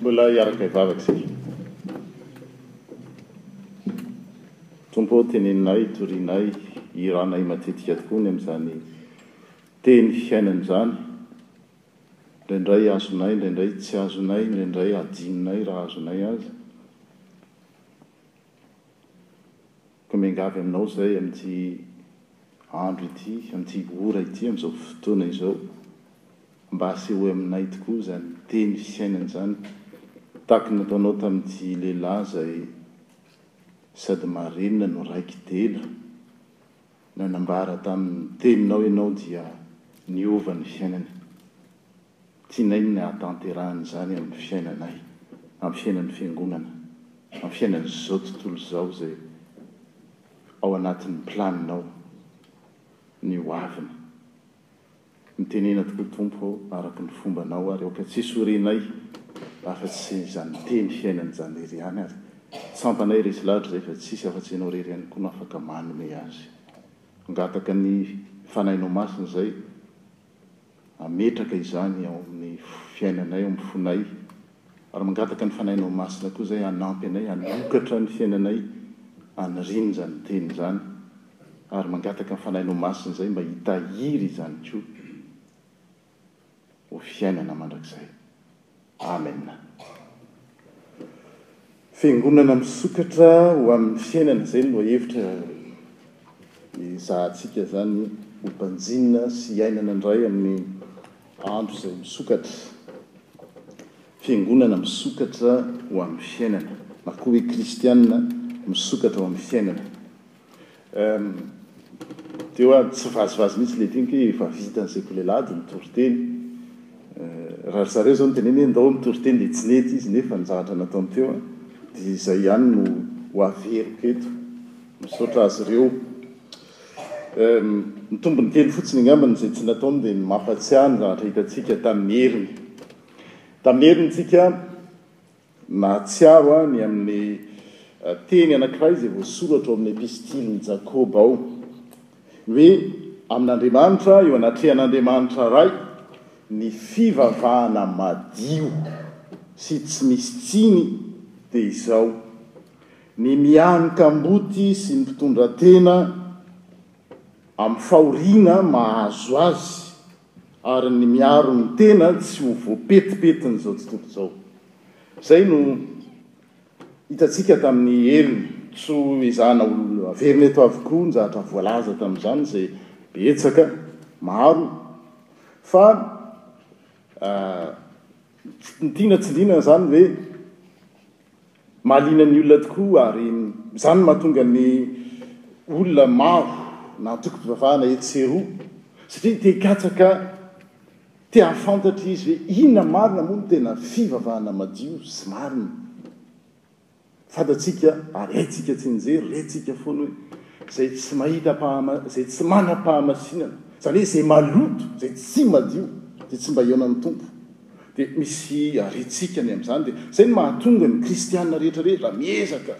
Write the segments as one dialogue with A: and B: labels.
A: Mbola hiaraka hivavaka isika. Tompo ô, teneninay, torianay, hiranay matetika tokoa ny amin'izany teny fiainana izany. Indraindray azonay, indraindray tsy azonay, indraindray adinonay raha azonay aza. Koa miangavy aminao izahay amin'ity andro ity, amin'ity ora ity, amin'izao fotoana izao, mba asehoy aminay tokoa izany teny fiainana izany, tahaka ny nataonao tamin'ity lehilahy izay sady marenina no raiki-dela. Nanambara tamin'ny Teninao Ianao dia niova ny fiainany. Tianay ny hahatanterahana izany amin'ny fiainanay, amin'ny fiainan'ny Fiangonana, amin'ny fiainan'izao tontolo izao izay ao anatin'ny planinao ny ho aviny. Mitenena tokoa Tompo ô, araka ny fombanao ary aoka tsy hisy horianay afa-tsy izany Teny fiainana izany irery ihany ary tsampanay resy lavitra izay fa tsy hisy afa-tsy Ianao irery ihany koa no afaka manome azy. Mangataka ny Fanahinao Masina izay hametraka izany ao amin'ny fiainanay, ao amin'ny fonay, ary mangataka ny Fanahinao Masina koa izay hanampy anay hanokatra ny fiainanay hanirindra ny Teny izany, ary mangataka ny Fanahinao Masina izay mba hitahiry izany koa ho fiainana mandrakizay. Amen. Fiangonana misokatra ho amin'ny fiainana izay ny lohahevitra izahantsika izany ho banjinina sy iainana indray amin'ny andro izay misokatra. Fiangonana misokatra ho amin'ny fiainana na koa hoe kristiana misokatra ho amin'ny fiainana. Dia hoe tsy vazivazy mihitsy ilay dinika hoe efa vita ny sekoleladro mitory teny. Raha ry zareo izao no tenenina hoe ndao mitory teny dia tsy nety izy nefa ny zavatra nataony teo dia izay ihany no ho averiko eto. Misaotra azy ireo. Ny tombony kely fotsiny angambany izay tsy nataony dia ny mampatsiahy ny zavatra hitantsika tamin'ny heriny. Tamin'ny heriny isika Nahatsiaro ahy ny amin'ny teny anankiray izay voasoratra ao amin'ny Epistilin'i Jakoba ao, ny hoe amin'Andriamanitra, eo anatrehan'Andriamanitra Ray, ny fivavahana madio sy tsy misy tsiny dia izao, Ny mihanon kamboty sy ny mpitondratena amin'ny fahoriana mahazo azy ary ny miaro ny tena tsy ho voapetipetin'izao tontolo izao. Izay no hitantsika tamin'i Hery. Tsy ho ezahana ho averina eto avokoa ny zavatra voalaza tamin'izany izay betsaka, maro, fa ny tiana tsindriana izany hoe. Mahaliana ny olona tokoa ary izany no mahatonga ny olona maro na antokom-pivavahana etsy sy eroa satria te hikatsaka, te hahafantatra izy hoe inona marina moa no tena fivavahana madio sy marina. Fantatsika ary haintsika tsinjery, rentsika foana hoe izay tsy mahita, izay tsy manam-pahamasinana, izany hoe izay maloto, izay tsy madio dia tsy mba hihaonan'ny Tompo. Dia misy harentsika ny amin'izany, dia izay no mahatonga ny kristiana rehetra rehetra raha miezaka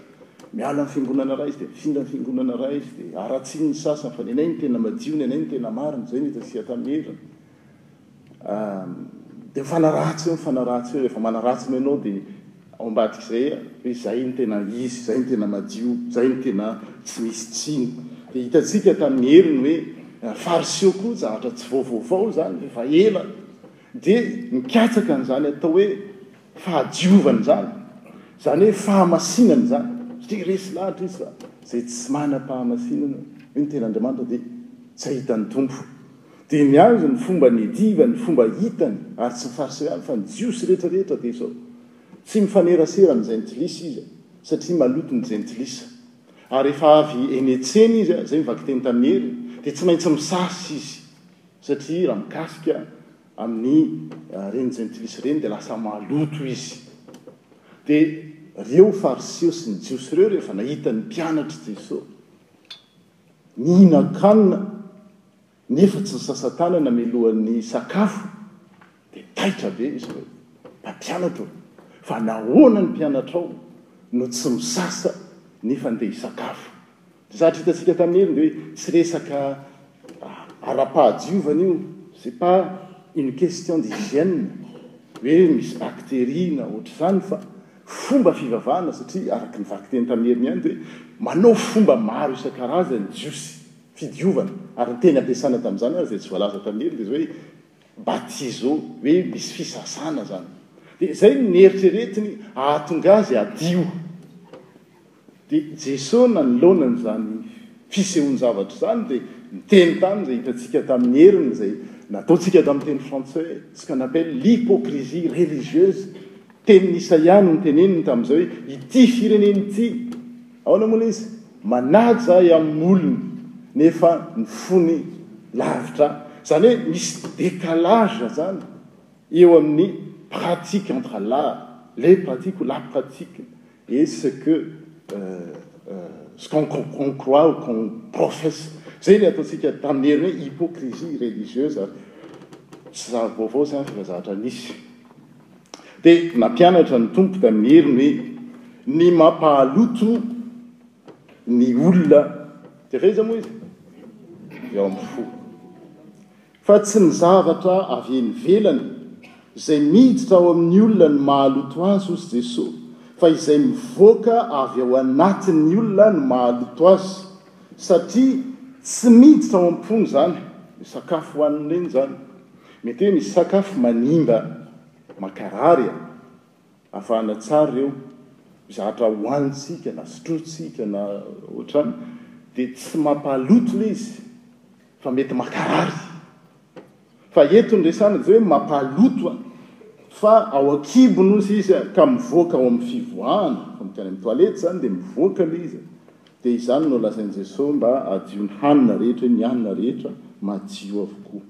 A: miala amin'ny fiangonana iray izy dia mifindra amin'ny fiangonana iray izy dia haratsiny ny sasany fa ny anay no tena madio, ny anay no tena marina, izay no hitantsika tamin'ny herin'ny dia mifanaratsy eo, mifanaratsy eo, rehefa manaratsy ny anao dia ao ambadik'izay hoe izay no tena izy, izay no tena madio, izay no tena tsy misy tsiny. Dia hitantsika tamin'ny herin'ny hoe fariseo koa zavatra tsy vao vaovao izany, efa ela Dia mikatsaka an'izany atao hoe fahadiovana izany, izany hoe fahamasinana izany, satria resy lahatra izy fa izay tsy manam-pahamasinana hoe ny tena Andriamanitra dia tsy hahita ny Tompo. Dia miandry ny fomba niadivany, ny fomba hitany, ary tsy ny Fariseo ihany fa ny Jiosy rehetra rehetra dia izao. Tsy mifanerasera amin'ny Jentilisa izy satria maloto ny Jentilisa. Ary rehefa avy eny an-tsena izy, izay ny vakiteny tamin'i Hery, dia tsy maintsy misasa izy. Satria raha mikasika amin'ny reny jentilisa ireny dia lasa maloto izy. Dia ireo Fariseo sy ny Jiosy ireo rehefa nahita ny mpianatr'i Jesosy nihinan-kanina nefa tsy nisasa-tanana melohan'ny sakafo, Dia taitra be izy hoe, Mpampianatra ô, fa nahoana ny mpianatrao no tsy misasa nefa ndeha hisakafo? Dia zatra hitantsika tamin'i Hery dia hoe, tsy resaka ara-pahadiovana io, c'est pas une question d'hygiène, hoe misy bacterie na ohatr'izany, fa fomba fivavahana, satria araka ny vakiteny tamin'i Hery ihany dia hoe, manao fomba maro isan-karazany ny Jiosy fidiovana, ary ny teny ampiasana tamin'izany aza izay tsy voalaza tamin'i Hery dia izao hoe, batizo hoe misy fisasana zany dia zay no neritreretiny ahatonga azy hadio dia Jeso nanoloana an'izany fisehoan-javatra izany dia niteny taminy izay hitantsika tamin'ny heriny izay nataontsika tamin'ny teny frantsay ce qu'on appelle l'hypocrisie religieuse tenin'i Isaia no niteneniny tamin'izay hoe ity firenena ity Ahoana moa ilay izy? Manaja ahy amin'ny olony nefa ny fony lavitra ahy. Izany hoe misy décalage izany eo amin'ny pratique entre la, les pratiques ou la pratique et ce que ce qu'on qu'on croit ou qu'on professe. Izay ilay ataontsika tamin'ny heriny hoe hypocrisie religieuse ary tsy zava-baovao izany fa efa zavatra nisy. Dia nampianatra ny Tompo tamin'ny heriny hoe, Ny mampahaloto ny olona dia avy aiza moa izy? Avy ao amin'ny fo. Fa tsy ny zavatra avy eny ivelany, izay miditra ao amin'ny olona no mahaloto azy, hoy Jesoa, fa izay mivoaka avy ao anatin'ny olona no mahaloto azy, satria tsy miditra ao am-pony izany, ny sakafo hohanin'ireny izany. Miteny sakafo manimba makarary e! Avahana tsara ireo zatra hohanintsika na sotrointsika na ohatrany dia tsy mampahaloto ilay izy fa mety makarary. Fa eto ny resahana dia hoe mampahaloto an! Fa ao an-kibony osa izy an! Ka mivoaka ao amin'ny fivoahana, fa mankany amin'ny toilette izany dia mivoaka ilay izy an! Dia izany no lazain'i Jesosy mba hadio ny hanina rehetra hoe ny hanina rehetra madio avokoa.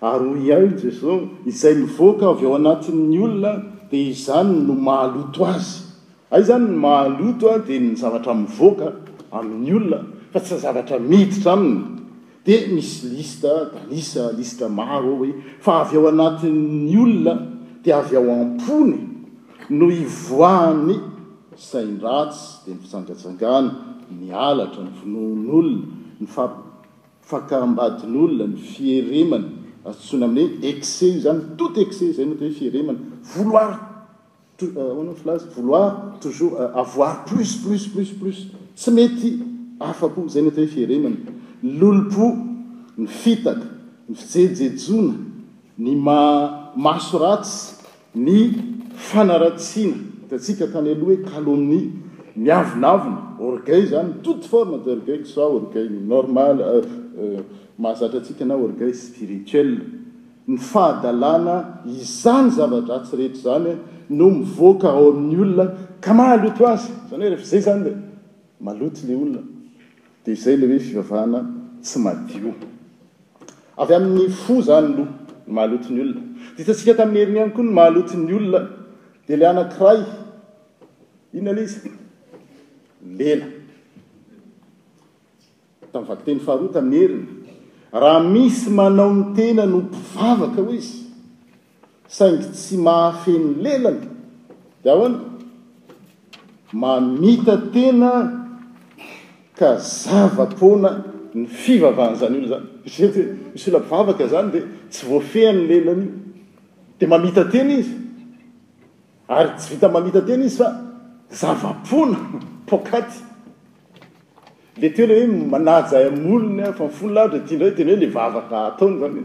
A: Ary hoy ihany i Jesosy, Izay mivoaka avy ao anatin'ny olona, dia izany no mahaloto azy. Hay izany ny mahaloto dia ny zavatra mivoaka amin'ny olona fa tsy zavatra miditra aminy. Dia misy lisitra danisa, lisitra maro ao hoe, fa avy ao anatin'ny olona, dia avy ao am-pony no hivoahan'ny sain-dratsy, dia ny fijangajangana, ny halatra, ny vonoan'olona, ny fahapotehan'olona. Fakam-badin'olona, ny fieremana, antsoina amin'ny hoe excès io izany, tout excès, izay no atao hoe fieremana, vouloir, tou, ahoana no filaza, vouloir, toujours, avoir plus, plus, plus, plus, tsy mety afa-po, izay no atao hoe fieremana, ny lolompo, ny fitaka, ny fijejejoana, ny ma, maso ratsy, Ny fanaratsiana, hitantsika tany aloha hoe calomnie, miavonavona, orgueil izany, toute forme d'orgueil, que ce soit orgueil normal, mahazatra antsika na orgueil spirituel. Ny fahadalana izany zava-dratsy rehetra izany no mivoaka ao amin'ny olona ka mahaloto azy. Izany hoe rehefa izay izany dia maloto ilay olona, dia izay ilay hoe fivavahana tsy madio. Avy amin'ny fo izany lo ny mahaloto ny olona. Ditantsika tamin'ny heriny ihany koa ny mahaloto ny olona dia ilay anankiray, inona ilay izy? Lela. Tamin'ny vakiteny faharoa tamin'ny heriny. Raha misy manao ny tenany ho mpivavaka, hoy izy, saingy tsy mahafehy ny lelany dia ahoana? Mamita tena ka zava poana ny fivavahana izany olona izany. Eritrereto hoe misy olona mpivavaka izany dia tsy voafehan ny lelany dia mamita tena izy ary tsy vitan mamita tena izy fa zava poana poakaty. Ilay tena hoe manaja am olona fa mifono lahatra dia ity indray tena hoe ilay vavaka ataony izany.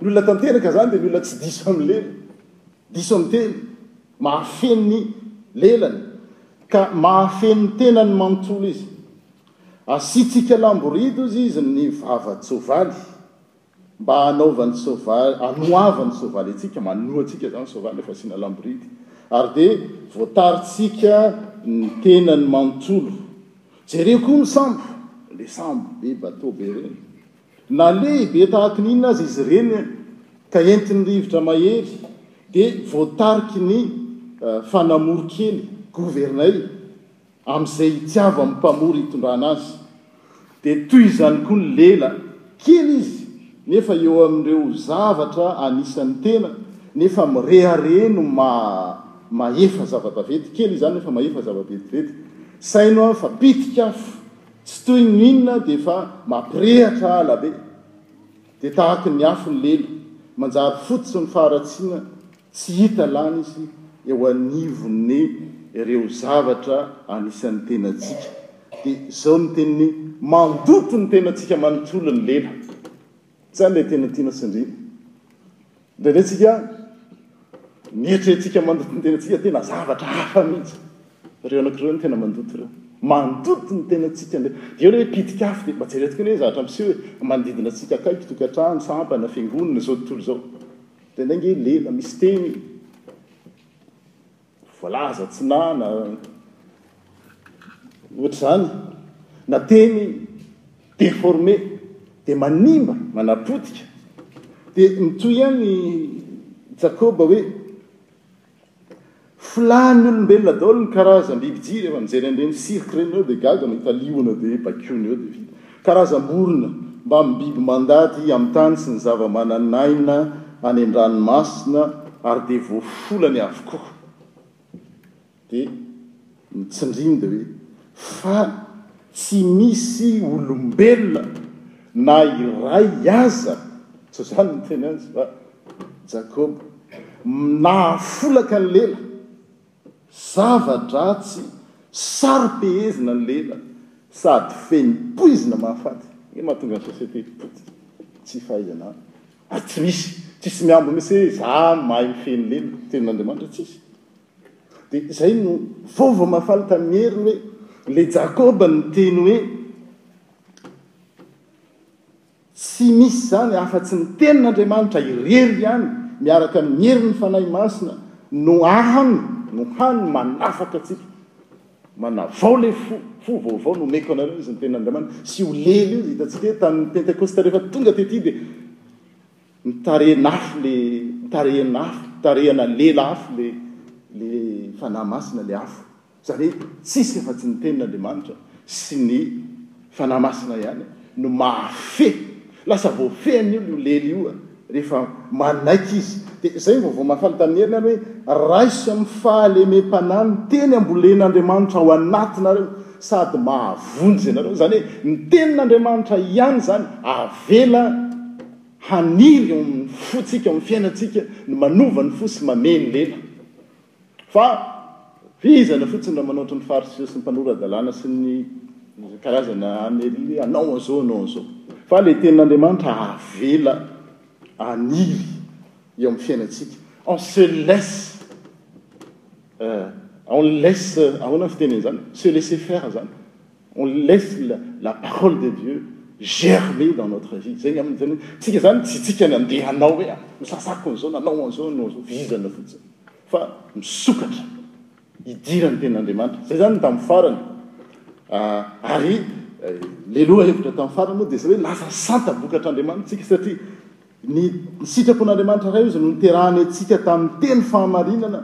A: Ny olona tanteraka izany dia ny olona tsy diso amin'ny lela, diso amin'ny teny, mahafeno ny lelany ka mahafeno ny tenany manontolo izy. Asiantsika lamboridozy izy ny vava-tsoavaly mba hanaovany soavaly, hanoavany soavaly antsika, manoa antsika izany soavaly rehefa asiana lamboridy. Ary dia voatarintsika ny tenany manontolo. Jereo koa ny sambo, ilay sambo be bateau be ireny. Na lehibe tahaka ny inona aza izy ireny ka entin'ny rivotra mahery dia voatariky ny fanamory kely, gouverner, amin'izay itiavan'ny mpamory hitondrana azy. Dia toy izany koa ny lela, kely izy nefa eo amin'ireo zavatra anisan'ny tena nefa mirehareha no maha mahefa zava-baventy, kely izany nefa mahefa zava-bentiventy. Saino aho fa pitika afo. Tsy toy ny inona dia efa mampirehatra ala be, dia tahaky ny afo ny lela, manjary fotsy ny faharatsiana, tsy hita lany izy eo anivon'ny ireo zavatra anisan'ny tenantsika. Dia izao ny teniny, mandoto ny tenantsika manontolo ny lela. Zany ilay tena tiana tsindriana. Indraindray tsika mieritreritsika mandoto ny tenantsika tena zavatra hafa mihitsy. Ireo anakireo no tena mandoto ireo. Mandoto ny tenantsika indray. Dia eo ilay hoe pitika afo dia mba jereo tokoa ilay hoe zavatra miseho e, manodidina antsika akaiky, tokantrano, sampana, fiangonana, izao tontolo izao. Dia indraindray lela, misy teny. Voalaza tsy na na ohatr'izany na teny déformé dia manimba, manapotika. Dia mitohy ihany i Jakoba hoe, Filan'ny olombelona daholo ny karazam-bibidia rehefa mijery an'ireny cirque ireny ianao dia gaga mahita liona dia baikoina eo dia vita. Karazam-borona mbamin'ny biby mandady amin'ny tany sy ny zavamananaina any an-dranomasina ary dia voafolany avokoa. Dia ny tsindriany dia hoe fa tsy misy olombelona na iray aza, tsy izany no niteny azy fa Jakoba, nahafolaka ny lela Zava-dratsy saro-pehezina ny lela sady feno poizina mahafaty. Io mahatonga ny société potika, tsy fahaizana ary tsy misy, tsisy mihambo mihitsy hoe za mahay mifehy ny lela, tenin'Andriamanitra tsisy. Dia izay no vaovao mahafaly tamin'ny heriny hoe le Jakoba niteny hoe. Tsy misy izany afa-tsy ny Tenin'Andriamanitra irery ihany miaraka amin'ny herin'ny Fanahy Masina no hany no hany manafaka antsika. Manavao ilay fo, fo vaovao nomeko anareo izy ny Tenin'Andriamanitra. Sy io lely io, hitantsika hoe tamin'ny Pentekosta rehefa tonga tety dia nitarehin'afo ilay, nitarehin'afo, nitarehana lela afo ilay, ilay Fanahy Masina ilay afo. Izany hoe tsisy afa tsy ny tenin' Andriamanitra sy ny Fanahy Masina ihany no mahafehy. Lasa voafehin' io io lely io rehefa manaiky izy. Dia izay ny vaovao mahafaly tamin' ny heriny ary hoe, Raiso amin' ny fahalemem-panahy ny teny ambolen' Andriamanitra ao anatinareo sady mahavonjy anareo. Izany hoe ny tenin' Andriamanitra ihany izany avela haniry ao amin' ny fontsika, ao amin' ny fiainantsika no manova ny fo sy mamehy ny lela. Fa vizana fotsiny raha manao ohatran'ny fariseo sy ny mpanora-dalàna sy ny karazana hanery hoe anao an'izao, anao an'izao. Fa ilay Tenin'Andriamanitra avela haniry eo amin'ny fiainantsika. On se laisse, on laisse, ahoana ny fiteny an'izany? Se laisser faire izany. On laisse la parole de Dieu germer dans notre vie, zay ngambany zany hoe tsika zany tsy tsika ny andeha hanao hoe ah nosasako an'izao nanao an'izao nanao an'izao, vizana fotsiny fa misokatra idiran'ny tenin'Andriamanitra, zay zany ny tamin'ny farany ah ary le lohahevitra tamin'ny farany moa dia zay hoe lasa santa vokatr'Andriamanitra tsika satria ny sitrapon'Andriamanitra ray ozy no niterahany antsika tamin'ny teny fahamarinana,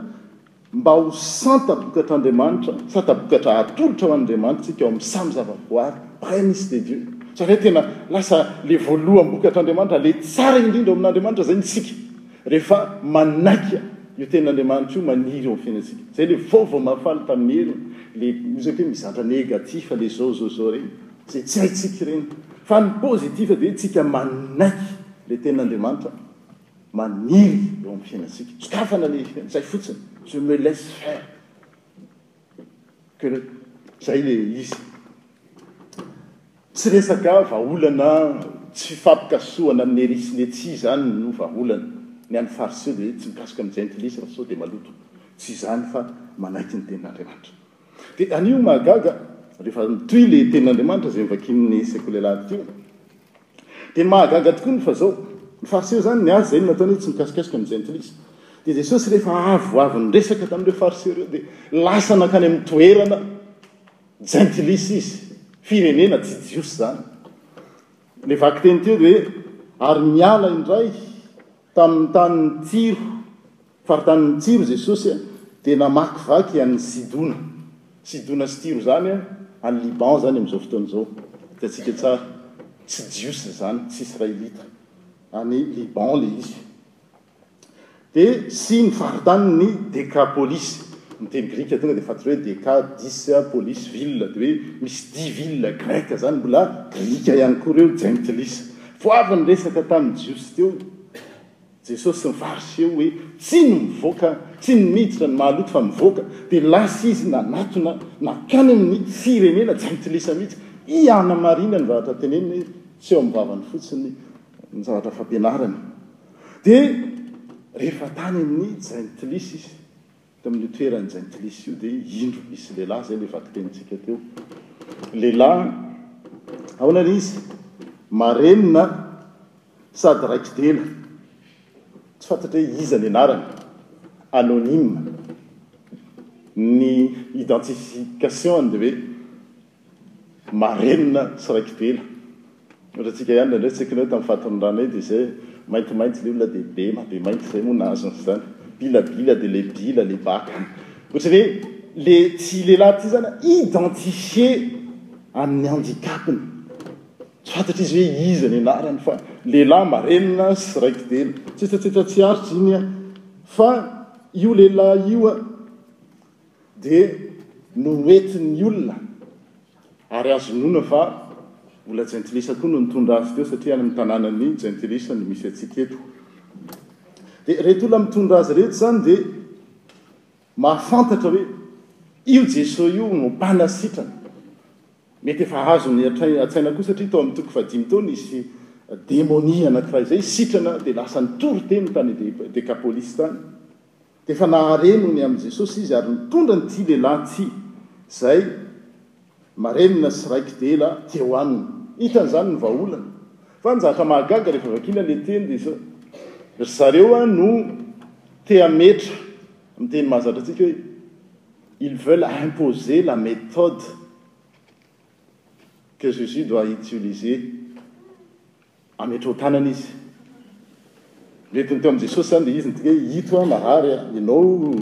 A: Mba ho santa-bokatr'Andriamanitra, santa-bokatra atolotra ho an'Andriamanitra isika ao amin'ny samy zavaboary, Prémices de Dieu. Satria tena lasa ilay voaloham-bokatr'Andriamanitra, ilay tsara indrindra ao amin'Andriamanitra izay isika, rehefa manaiky io Tenin'Andriamanitra io maniry ao amin'ny fiainantsika. Izay ilay vaovao mahafaly tamin'ny heriny, ilay misy atao hoe mizatra négatif, ilay izao, izao, izao ireny, izay tsy haintsika ireny. Fa ny positif dia hoe isika manaiky ilay Tenin'Andriamanitra. Maniry eo amin'ny fiainantsika. Sokafana ilay izy, izay fotsiny. Je me laisse faire. Que le, izay ilay izy. Tsy resaka vahaolana tsy fifampikasohana amin'ny ery sy ny etsy izany no vahaolana. Ny an'ny Fariseo dia hoe tsy mikasika amin'ny Jentilisa fa sao dia maloto. Tsy izany fa manaiky ny Tenin'Andriamanitra. Dia anio mahagaga, rehefa mitohy ilay Tenin'Andriamanitra izay novakian'ny Sekoly Alahady teo, Dia ny mahagaga tokoa ny fa zao, ny fariseo zany ny azy izay no nataony hoe tsy mikasikasika ny jentilisa. Dia Jesosy rehefa avo avy niresaka tamin'ireo fariseo ireo dia lasa nankany amin'ny toerana jentilisa izy, firenena tsy jiosy izany. Ilay vakiteny teo dia hoe ary niala indray tamin'ny tanin'i Tyro Faritanin'i Tyro Jesosy dia namakivaky an'i Sidona. Sidona sy Tyro izany any Liban izany amin'izao fotoana izao. Hitantsika tsara, tsy Jiosy izany, tsy Israelita, any Liban ilay izy. Dia sy ny faritanin'i Dekapolisy. Ny teny grika tonga dia fantatra hoe Deka, dix, polis, ville, dia hoe misy dix villes grecques izany. Mbola grika ihany koa ireo, Jentilisa. Vao avy niresaka tamin'ny Jiosy teo. Jesosy sy ny Fariseo hoe tsy ny mivoaka, tsy ny miditra no mahaloto fa mivoaka, dia lasa izy nanatona nankany amin'ny firenena jentilisa mihitsy i Ana Marina ny zavatra teneniny hoe tsy eo amin'ny vavany fotsiny ny zavatra fampianarany dia rehefa tany amin'ny jentilisa izy. Tamin'io toeran'ny jentilisa io dia indro nisy lehilahy, izay ilay vakitenintsika teo. Lehilahy, ahoana ilay izy? Marenina sady raiki-dela. Tsy fantatra hoe iza ny anarany, anonyme. Ny identification-ny dia hoe Marenina tsy raikibela. Ohatra antsika ihany indraindray tsy haikina hoe tamin'ny fatin'ny ranay dia izay maintimainty ilay olona dia bema dia mainty izay moa nahazo an'izany. Bilabila dia ilay bila ilay baka. Ohatra hoe le tsy lehilahy ity izany identifié amin'ny handicapiny. Tsy fantatra izy hoe iza ny anarany fa lehilahy marenina sy raikibela. Tsetsatsetsa tsy aritra iny fa io lehilahy io dia noetin'ny olona ary azo inoana fa mbola jentilisa koa no nitondra azy teo satria any amin'ny tanànan'ny jentilisa no misy antsika eto. Dia ireto olona mitondra azy ireto izany dia mahafantatra hoe io Jesoa io no mpanasitrana. Mety efa azo ny an-tsaina koa satria tao amin'ny toko fahadimy tao nisy demonia anankiray izay sitrana dia lasa nitory teny tany Dekapolisy tany. Dia efa nahare noho ny amin'i Jesosy izy ary nitondra an'ity lehilahy ity, izay marenina sy raiki-dela teo aminy. Hitany izany ny vahaolana. Fa ny zavatra mahagaga, rehefa vakiana ilay teny, dia izao, Ry zareo no te hametra, amin'ny teny mahazatra antsika hoe, ils veulent imposer la méthode que Jésus doit utiliser. Ametraho tanana izy. Mety ny teo amin'i Jesosy izany dia izy midika hoe ito aho marary a, ianao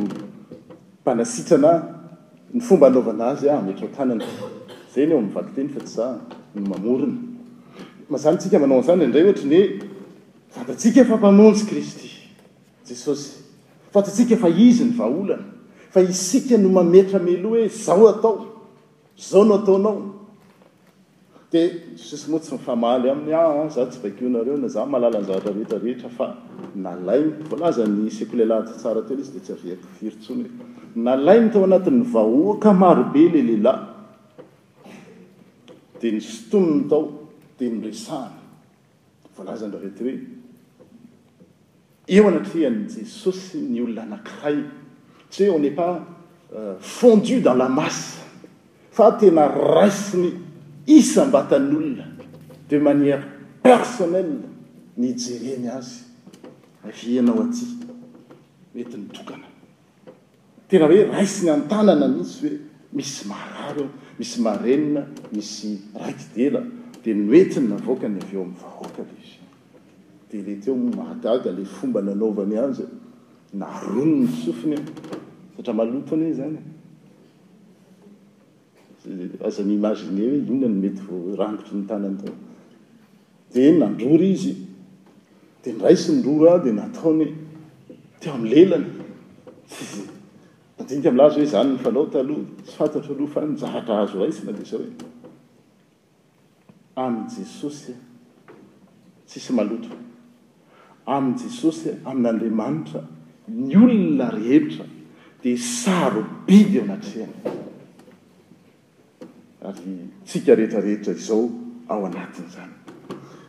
A: mpanasitrana ahy. Ny fomba anaovana azy a, ametraho tanana. Izay ny ao amin'ny vakiteny fa tsy za no mamorona. Mazàna antsika manao an'izany indray ohatry ny hoe fantatsika fa Mpamonjy Kristy Jesosy. Fantatsika fa Izy ny vahaolana. Fa isika no mametra-meloa hoe izao atao, izao no ataonao. Tee, sisa moa tsy mifamaly aminy aho an, za tsy vakianareo na za mahalala ny zavatra rehetra rehetra fa nalainy, voalaza ny sekolelahy tsara teo le izy de tsy aviako firy tsony e, nalainy tao anatin'ny vahoaka marobe le lehilahy de nosintominy tao de noresahany, Voalazan-dry reto hoe, Eo anatrehan'i Jesosy ny olona anankiray, tsy hoe on n'est pas fondu dans la masse, fa tena raisin'ny isam-batan'olona de manière personnelle ny hijereny azy avy eny ao aty, mety nitokana. Tena hoe raisina an-tanana mihitsy hoe misy marary ao, misy marenina, misy raity dela, dia noentiny navoaka ny avy eo amin'ny vahoaka ilay izy. Dia ilay teo moa mahagaga ilay fomba nanaovany azy e, narony ny sofiny e, zatra maloto anie izany e. Aza mi-imaginer hoe inona no mety ho rangotry ny tanany tao. Dia nandrora izy, dia niraisiny ny rora, dia nataony teo amin'ny lelany. Mandinika milaza hoe izany ny fanao taloha, tsy fantatro aloha fa ny zavatra azo raisina dia izao hoe, amin'i Jesosy tsisy maloto, amin'i Jesosy, amin'Andriamanitra, ny olona rehetra dia sarobidy eo anatrehany. ary tsika rehetra rehetra izao ao anatin'izany.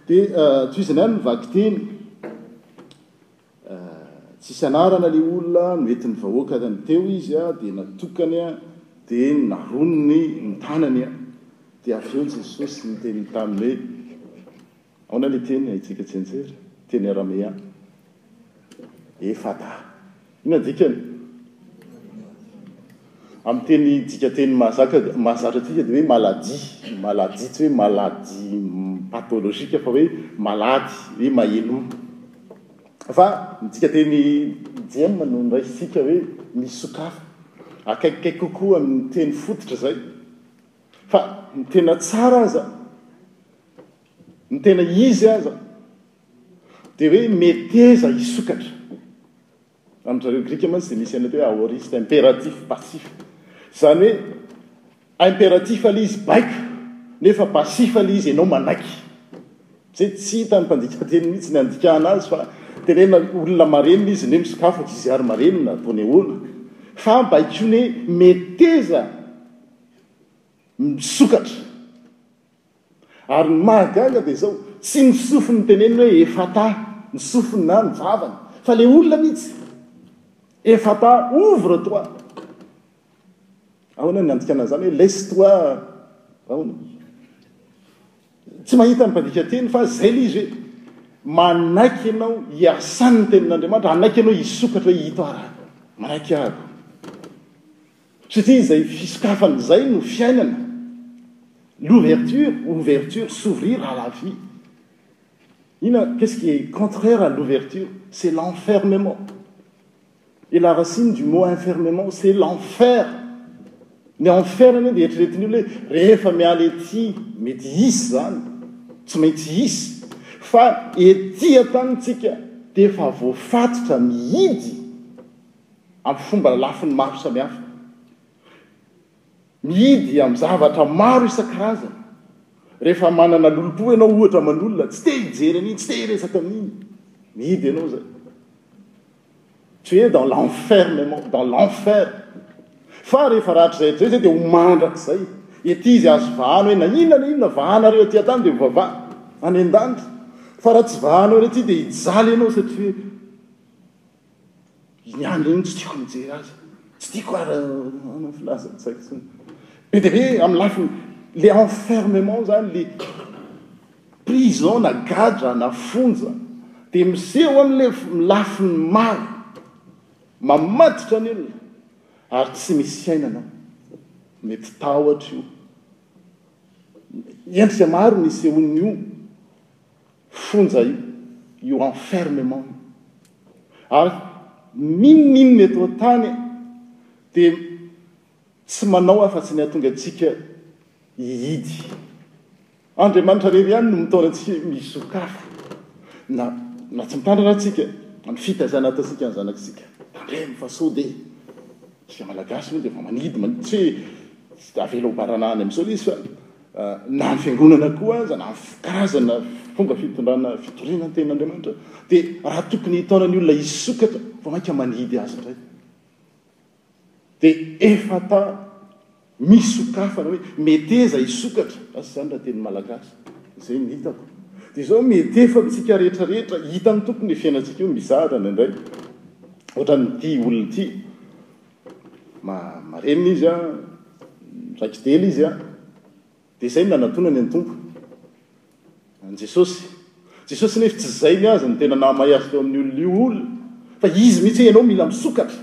A: Dia tohizana ihany ny vakiteny, tsisy anarana le olona no entin'ny vahoaka ny teo izy a, dia natokany a, dia naroniny ny tanany a, dia avy eo Jesosy niteny taminy hoe, Aona ilay teny haintsika tsentsera? Teny aramea. Ephata. Inona dikany? Amin'ny teny dikateny mahazaka, mahazatra antsika dia hoe maladie. Maladie, tsy hoe maladie pathologique fa hoe malady, hoe maheno. Fa ny dikateny Jem no noraisintsika hoe misokafy. Akaikikaiky kokoa amin'ny teny fototra izay. Fa ny tena tsara aza. Ny tena izy aza dia hoe meteza hisokatra. Amin-dry zareo grika mantsy dia misy an'ilay atao hoe aorist, impératif passif. Izany hoe impératif ilay izy, baiko, nefa passif ilay izy, ianao manaiky. Izay tsy hita ny mpandikateny mihitsy ny andikana azy fa tenenina hoe olona marenina izy anie misokafaka izy ary marenina, ataony ahoana? Fa baikoiny hoe meteza misokatra. Ary ny mahagaga dia izao, tsy ny sofiny no teneniny hoe Efatà, ny sofiny na ny vavany, fa ilay olona mihitsy, Efatà, ouvre-toi! Ahoana ny andikana an'izany hoe laisse-toi? Ahoana? Tsy mahita ny mpandika teny fa izay ilay izy hoe manaiky ianao hiasan'ny tenin'Andriamanitra, hanaiky ianao hisokatra hoe ito aho raha manaiky ahy. Satria izay fisokafana izay no fiainana. L'ouverture, ouverture, s'ouvrir à la vie. Inona, qu'est-ce qui est contraire à l'ouverture? C'est l'enfermement. Et la racine du mot enfermement, c'est l'enfer. Ny enfer anie dia eritreretin'ny olona hoe rehefa miala ety, mety hisy izany, tsy maintsy hisy. Fa ety an-tanintsika dia efa voafatotra mihidy. amin'ny fomba lafiny maro samihafa. Mihidy amin'ny zavatra maro isan-karazany. Rehefa manana lolompo ianao ohatra aman'olona, tsy te hijery an'iny, tsy te hiresaka amin'iny. Mihidy ianao izay. Tu es dans l'enfermement, dans l'enfer. Fa rehefa rahatrizay hatrizay izay dia ho mandrakizay. Ety izy azo vahana hoe na inona na inona vahanareo aty an-tany dia ho vavahana any an-danitra. Fa raha tsy vahanao ety dia hijaly ianao satria Iny andro iny tsy tiako mijery azy. Tsy tiako ary manao filazantsaiko intsony. Be dia be amin'ny lafiny le enfermement zany le prison na gadra na fonja dia miseho amin'le lafiny maro. Mamatotra ny olona ary tsy misy fiainana ao. Mety tahotra io. Endrika maro ny isehoan'io fonja io, io enfermement io. Ary n'inon'inona eto an-tany dia tsy manao afa-tsy ny hahatonga antsika hihidy. Andriamanitra irery ihany no mitondra antsika misokafo, na, na tsy mitandrina antsika amin'ny fitaizana ataontsika ny zanatsika. Tandremo fa sao dia, isika Malagasy moa dia efa manidy, tsy hoe avela ho baranahiny amin'izao ilay izy fa, na ny fiangonana koa aza, na ny karazana fomba fitondrana, fitoriana ny tenin'Andriamanitra, dia raha tokony hitaona ny olona hisokatra, vao mainka manidy azy indray. Dia efata misokafana hoe meteza hisokatra, asa izany raha teny malagasy, izay ny hitako. Dia izao metefa amintsika rehetra rehetra, hitan'ny Tompo ny fiainantsika io mizara indraindray, ohatran'ity olona ity, Marenina izy an, raiki-dela izy an, dia izay no nanatonany an'i Tompo, an'i Jesosy. Jesosy nefa tsy izay ny azy no tena nahamay azy teo amin'ny olona io olona, fa Izy mihitsy hoe ianao mila misokatra.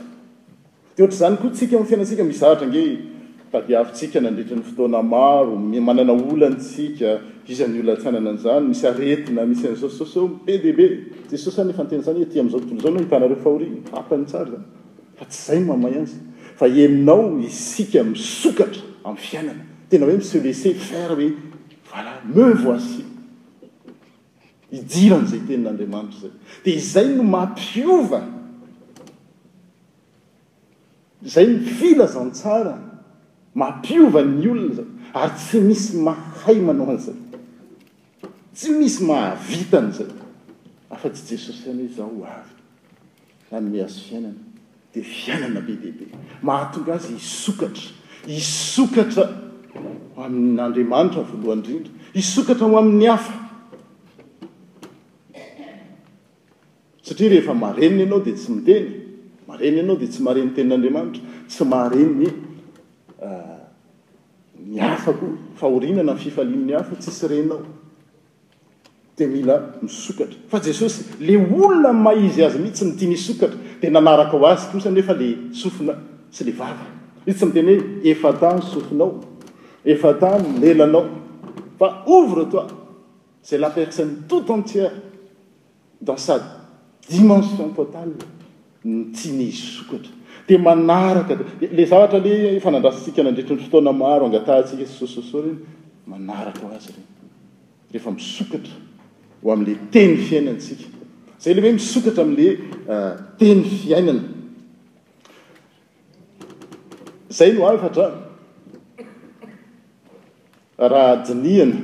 A: Dia ohatr'izany koa tsika amin'ny fiainantsika, misy zavatra ange tadiavintsika nandritra ny fotoana maro, manana olana isika, iza ny olona tsy hanana an'izany, misy aretina, misy an'izao sy izao sy izao, be dia be. Jesosy izany efa niteny izany hoe, ety amin'izao tontolo izao no ahitanareo fahoriana, vatany tsara izany. fa tsy zay ny mahamay azy fa enao isika misokatra amin'ny fiainana tena hoe mi se laisser faire hoe voilà me voici hidirany izay tenin'Andriamanitra izay dia izay no mampiova izay ny filazantsara mampiova ny olona izay ary tsy misy mahay manao an'izay tsy misy mahavita an'izay afa-tsy Jesosy ihany hoe izaho ho avy Hanome azy fiainana, dia fiainana be dia be. Mahatonga azy hisokatra, hisokatra amin' Andriamanitra voalohany indrindra, hisokatra ho amin' ny hafa. Satria rehefa marenina ianao dia tsy miteny, marenina ianao dia tsy mahare ny tenin' Andriamanitra, tsy mahare ny ny hafa koa, fahoriana na fifalian' ny hafa, tsisy renao. Dia mila misokatra. Fa Jesosy, le olona maha izy azy mitsy no tiany hisokatra, dia nanaraka ho azy kosa anefa le sofina sy le vava. Izy tsy miteny hoe, Efatà ny sofinao, efatà ny lelanao, fa ouvre-toi, c'est la personne tout entière Mba sady dimension totale no tsy ny hisokatra. Dia manaraka dia ilay zavatra le efa nandrasantsika nandritry ny fotoana maro angatahantsika sy sososoa ireny, manaraka ho azy ireny. Rehefa misokatra ho amin'ilay teny fiainantsika. Izay ilay hoe misokatra amin'ilay teny fiainana. Izay no hafatra. Raha dinihana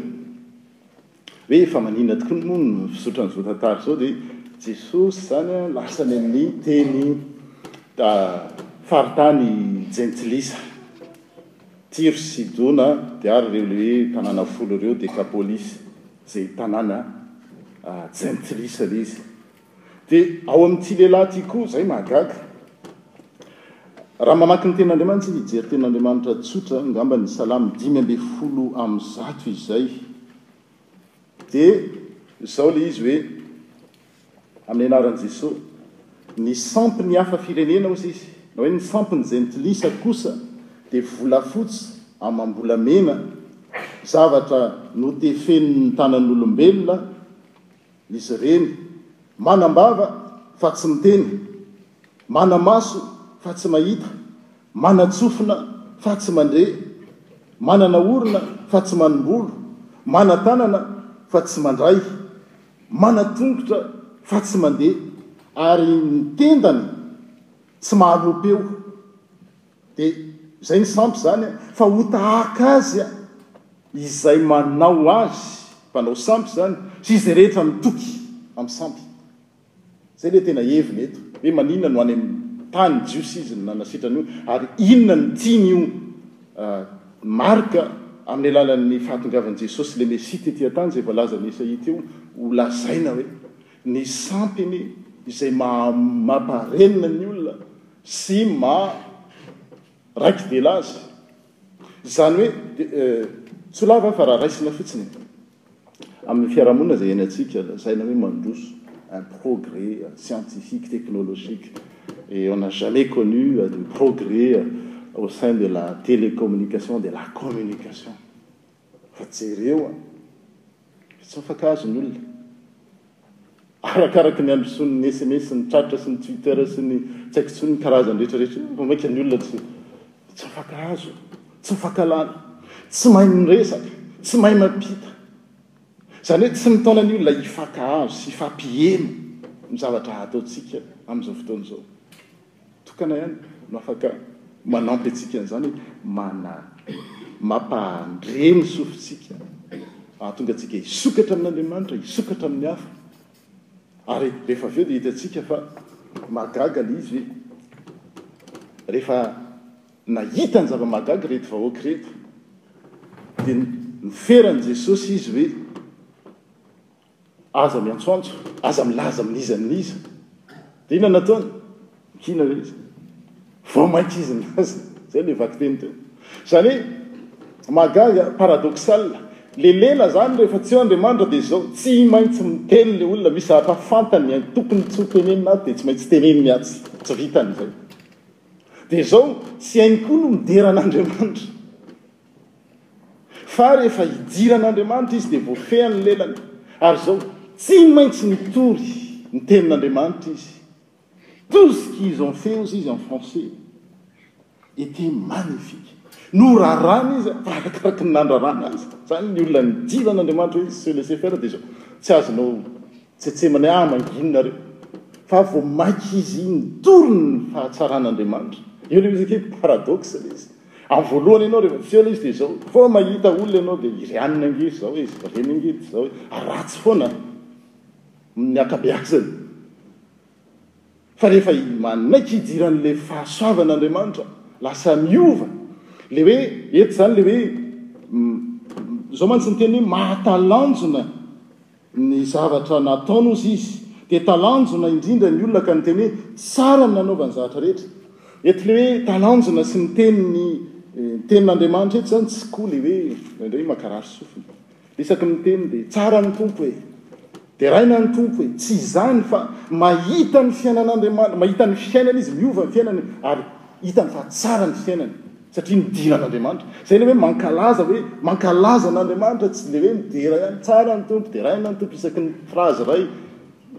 A: hoe efa maninona tokoa moa ny fizotra an'izao tantara izao dia Jesosy izany lasa any amin'ny teny faritany jentilisa, Tyro sy Sidona dia ary ireo le hoe tanàna folo ireo, Dekapolisy, izay tanàna jentilisa ilay izy. Dia ao amin'ity lehilahy ity koa, izay mahagaga. Raha mamaky ny Tenin'Andriamanitra isika, hijery Tenin'Andriamanitra tsotra, angamba ny Salamo dimy ambin'ny folo amby zato izay, dia izao ilay izy hoe, amin'ny anaran'i Jesoa, Ny sampin'ny hafa firenena, hozy izy, na hoe ny sampin'ny jentilisa kosa dia volafotsy amam-bolamena, zavatra notefen'ny tanan'olombelona, Izy ireny manam-bava fa tsy miteny, mana-maso fa tsy mahita, manan-tsofina fa tsy mandre, manana orona fa tsy manim-bolo, manan-tanana fa tsy mandray, manan-tongotra fa tsy mandeha, ary ny tendany tsy mahaloa-peo. Dia izay ny sampy izany an! Fa ho tahaka azy an! Izay manao azy mpanao sampy izany sy izay rehetra mitoky amin'ny sampy. Izay ilay tena heviny eto, hoe maninona no any amin'ny tany jiosy izy no nanasitrana an'io, ary inona no tiany io marika amin'ny alalan'ny fahatongavan'i Jesosy ilay Mesia tetỳ an-tany izay voalazan'i Esaia teo ho lazaina hoe, Ny sampiny izay mamparenina ny olona Sy maha raiki-dela azy. Izany hoe, tsy ho lava aho fa raha raisina fotsiny e! Amin'ny fiarahamonina izay iainantsika, lazaina hoe mandroso, un progrès scientifique, technologique, et on n'a jamais connu de progrès au sein de la télécommunication, de la communication. Fa jereo an! Fa tsy afaka azy ny olona. Arakaraky ny handrosoany ny sms, ny tratra sy ny twitter sy ny tsy haiko intsony ny karazany rehetra rehetra io vao mainka ny olona tsy tsy afaka azo, tsy afaka lany, tsy mahay miresaka, tsy mahay mampita. Izany hoe tsy mitaona ny olona hifankahazo sy hifampiheno ny zavatra ataontsika amin'izao fotoana izao. tokana ihany no afaka manampy antsika an'izany hoe mana mampandre ny sofintsika hahatonga antsika hisokatra amin'Andriamanitra, hisokatra amin'ny hafa. Ary rehefa avy eo dia hitantsika fa mahagaga ilay izy hoe rehefa nahita ny zava-mahagaga ireto vahoaka ireto dia noferan'i Jesosy izy hoe Aza miantsoantso, aza milaza amin'iza amin'iza. Dia inona no nataony? Nikina ilay izy. Vao mainka izy nilaza. Izay ilay vakiteny teo. Izany hoe, mahagaga, paradoxal, ilay lela izany rehefa tsy eo Andriamanitra dia izao, tsy maintsy miteny ilay olona, misy zavatra fantany ny ainy, tokony tsy hotenenina ato dia tsy maintsy teneniny atsy, tsy vitany izay. Dia izao, tsy hainy koa no midera an'Andriamanitra. Fa rehefa hijiry an'Andriamanitra izy dia voafehiny ny lelany. Ary izao, tsy maintsy mitory ny Tenin'Andriamanitra izy. Tout ce qu'ils ont fait, hozy izy en français, était magnifique. Noraràny izy arakaraky ny nandraràna azy. Izany ny olona nijiry an'Andriamanitra hoe se laisser faire dia izao. Tsy azonao Tsetsemany aho manginy nareo fa vao maika izy iny doriny ny fahatsaran' Andriamanitra. Eo le izy ake paradoxe le izy. Am voalohany enao rehefa tsy eo le izy de zao vao mahita olona enao de i Rianina ange zao e, izy Reny ange de zao e. Ary ratsy foana ny ankabeazany. Fa rehefa manaiky idiran' le fahasoavan' Andriamanitra lasa miova le hoe eto zany le hoe zao mantsy ny teny hoe mahatalanjona. Ny zavatra nataony ozy izy dia talanjona indrindra ny olona ka niteny hoe tsara ny nanaovany zavatra rehetra eto le hoe talanjona sy ny teny ny tenin' Andriamanitra eto zany tsy koa le hoe indraindray makarary sofina isaky ny miteny dia tsara ny Tompo e deraina ny Tompo e tsy izany fa mahita ny fiainan' Andriamanitra mahita ny fiainana izy miova ny fiainany ary hitany fa tsara ny fiainany satria nidina an'Andriamanitra. Izay ilay hoe mankalaza hoe mankalaza an'Andriamanitra, tsy ilay hoe midera ihany, tsara ny Tompo, deraina ny Tompo isaky ny phrase iray,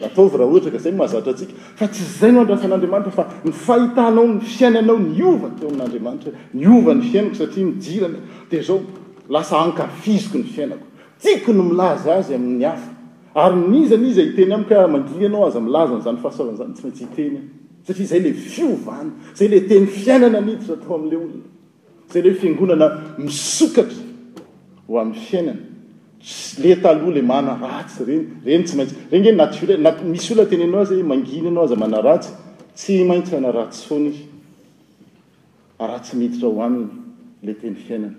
A: ataovy raha ohatra ka izay no mahazatra antsika, fa tsy izay no andrasan'Andriamanitra fa ny fahitanao ny fiainanao niova teo amin'Andriamanitra, niova ny fiainako satria nidirana, dia izao, lasa ankafiziko ny fiainako, tiako ny milaza azy amin'ny hafa, ary n'iza n'iza hiteny amiko hoe aza mangina ianao, aza milaza an'izany fahasoavana izany, tsy maintsy hiteny aho. Satria izay ilay fiovana, izay ilay teny fiainana niditra tao amin'ilay olona, izay ilay fiangonana misokatra ho amin'ny fiainana. Tsy le taloha le manaratsy ireny, ireny tsy maintsy, ireny nge naturel, na misy olona tenenao aza hoe mangina ianao aza manaratsy, tsy maintsy hanaratsy foana izy raha tsy miditra ao aminy le teny fiainana.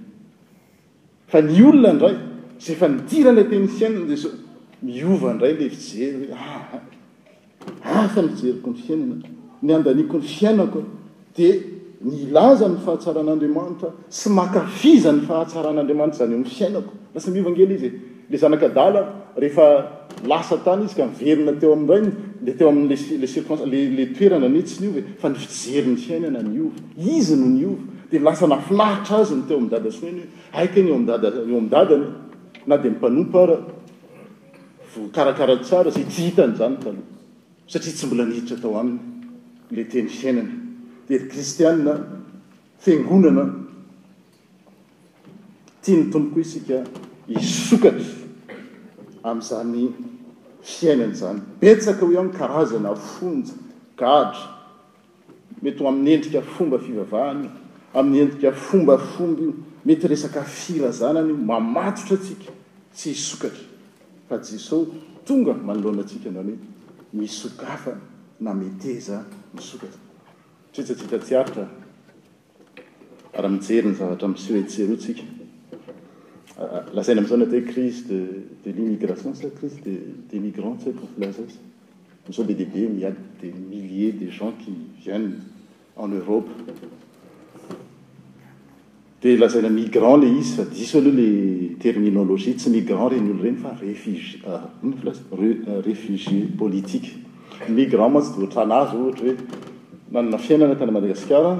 A: Fa ny olona indray, izay efa nidira ilay tenisianina dia izao, miova indray ilay fijery hoe aa, hafa ny fijeriko ny fiainana, ny andaniako ny fiainako dia milaza ny fahatsaran'Andriamanitra sy mankafy izany fahatsaran'Andriamanitra izany eo amin'ny fiainako. Lasa miova ngela izy e! Ilay zanak'adala rehefa lasa tany izy ka niverina teo amin'ny rainy dia teo amin'ilay circonstance, ilay toerana anie tsy niova e, fa ny fijery ny fiainana niova, izy no niova, dia lasa nahafinaritra azy ny teo amin'i dada sy neny hoe hay kay ny eo amin'i dada, eo amin'i dada anie na dia ny mpanompo ara voakarakara tsara izay tsy hitany izany taloha satria tsy mbola niditra tao aminy ilay teny fiainana dia ry kristianina fiangonana Tian'ny Tompo koa isika hisokatra amin'izany fiainana izany. Betsaka hoy aho ny karazana fonja, gadra, mety ho amin'ny endrika fomba fivavahana io, amin'ny endrika fombafomba io, mety resaka firazanana io, mamatotra antsika tsy hisokatra. Fa Jesosy tonga manoloana antsika amin'izany hoe, Misokafana na meteza misokatra. Tritrantsika tsy aritra. Raha mijery ny zavatra miseho etsy sy eroa tsika, lazaina amin'izao ny atao hoe crise de de l'immigration sa crise de des migrants, tsy haiko ny filaza azy. Amin'izao be dia be ny y a des milliers de gens qui viennent en Europe. Dia lazaina migrant ilay izy fa diso aloha ilay terminologie, tsy migrant ireny olona ireny fa refugi- inona filaza? re- refugiés politiques. Migrant mantsy dia ohatrany azy ohatra hoe nanana fiainana tany Madagasikara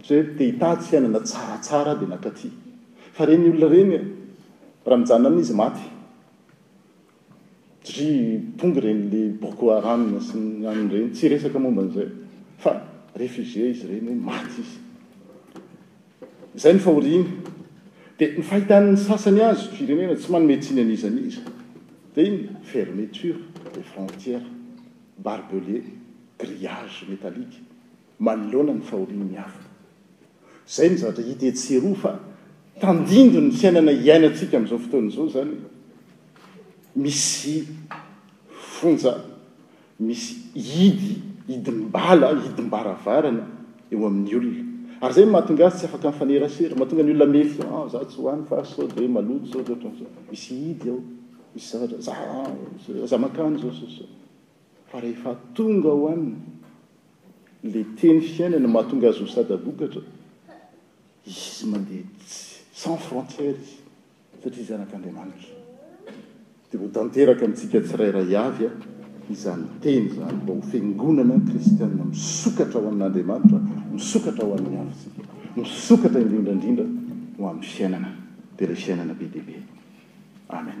A: satria hoe te hitady fiainana tsaratsara dia nakaty. Fa ireny olona ireny e! Raha mijanona any izy maty satria tonga ireny le Boko Haram sy ny an'ny ireny, tsy resaka momba an'izay fa réfugié izy ireny hoe maty izy. Izay ny fahoriany. Dia ny fahitan'ny sasany azy, firenena tsy manome tsiny an'iza an'iza. Dia inona? Fermeture des frontières, barbelés, grillages métalliques, manoloana ny fahorian'ny hafa. Izay no zavatra hita etsy sy eroa fa tandindon' ny fiainana hiainantsika amin'izao fotoana izao izany. Misy fonja Misy hidy, hidim-bala, hidim-baravarana eo amin'ny olona. Ary izay no mahatonga azy tsy afaka mifanerasera. Mahatonga ny olona méfiant, ah za tsy ho any fa sao dia maloto, sao dia ohatran'izao. Misy hidy ao, misy zavatra, za aza mankany izao sao sao. Fa rehefa tonga ao aminy ilay teny fiainana mahatonga azy ho sada-bokatra, izy mandeha tsy, sans frontière izy. Satria zanak'Andriamanitra, dia ho tanteraka amintsika tsirairay avy izany teny izany, mba ho fiangonana kristianina misokatra ho amin'Andriamanitra, misokatra ho an'ny hafa isika, misokatra indrindra indrindra ho amin'ny fiainana, dia ilay fiainana be dia be. Amen.